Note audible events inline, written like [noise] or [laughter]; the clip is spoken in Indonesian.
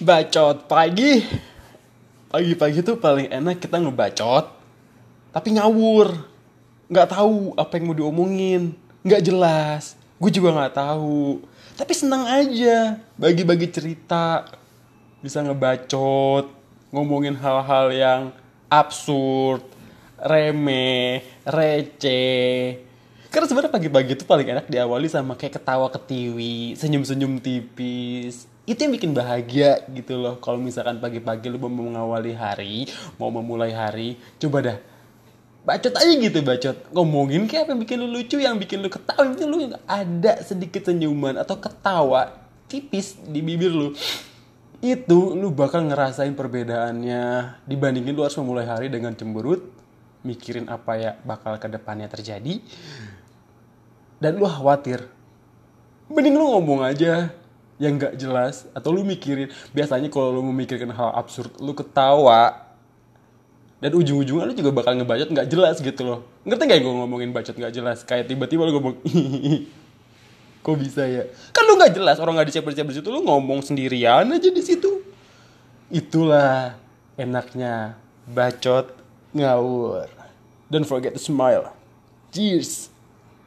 bacot. Pagi. Pagi-pagi tuh paling enak kita ngebacot tapi ngawur. Nggak tahu apa yang mau diomongin. Nggak jelas. Gue juga nggak tahu. Tapi senang aja. Bagi-bagi cerita. Bisa ngebacot ngomongin hal-hal yang absurd remeh receh karena sebenarnya pagi-pagi itu paling enak diawali sama kayak ketawa ketiwi senyum-senyum tipis. Itu yang bikin bahagia gitu loh. Kalau misalkan pagi-pagi lu mau mengawali hari mau memulai hari coba dah. Bacot aja gitu bacot. Ngomongin kayak apa yang bikin lu lucu yang bikin lu ketawa. Yang bikin lu ada sedikit senyuman atau ketawa tipis di bibir lu. Itu lu bakal ngerasain perbedaannya. Dibandingin lu harus memulai hari dengan cemberut mikirin apa ya bakal ke depannya terjadi dan lu khawatir. Mending lu ngomong aja yang gak jelas atau lu mikirin. Biasanya kalau lu memikirkan hal absurd lu ketawa. Dan ujung-ujungnya lu juga bakal ngebacot nggak jelas gitu loh. Ngerti gak gue ngomongin bacot nggak jelas? Kayak tiba-tiba lu ngomong [laughs] kok bisa ya? Kan lu nggak jelas orang nggak disiap-siap di situ lu ngomong sendirian aja di situ. Itulah enaknya bacot ngawur. Don't forget to smile. Cheers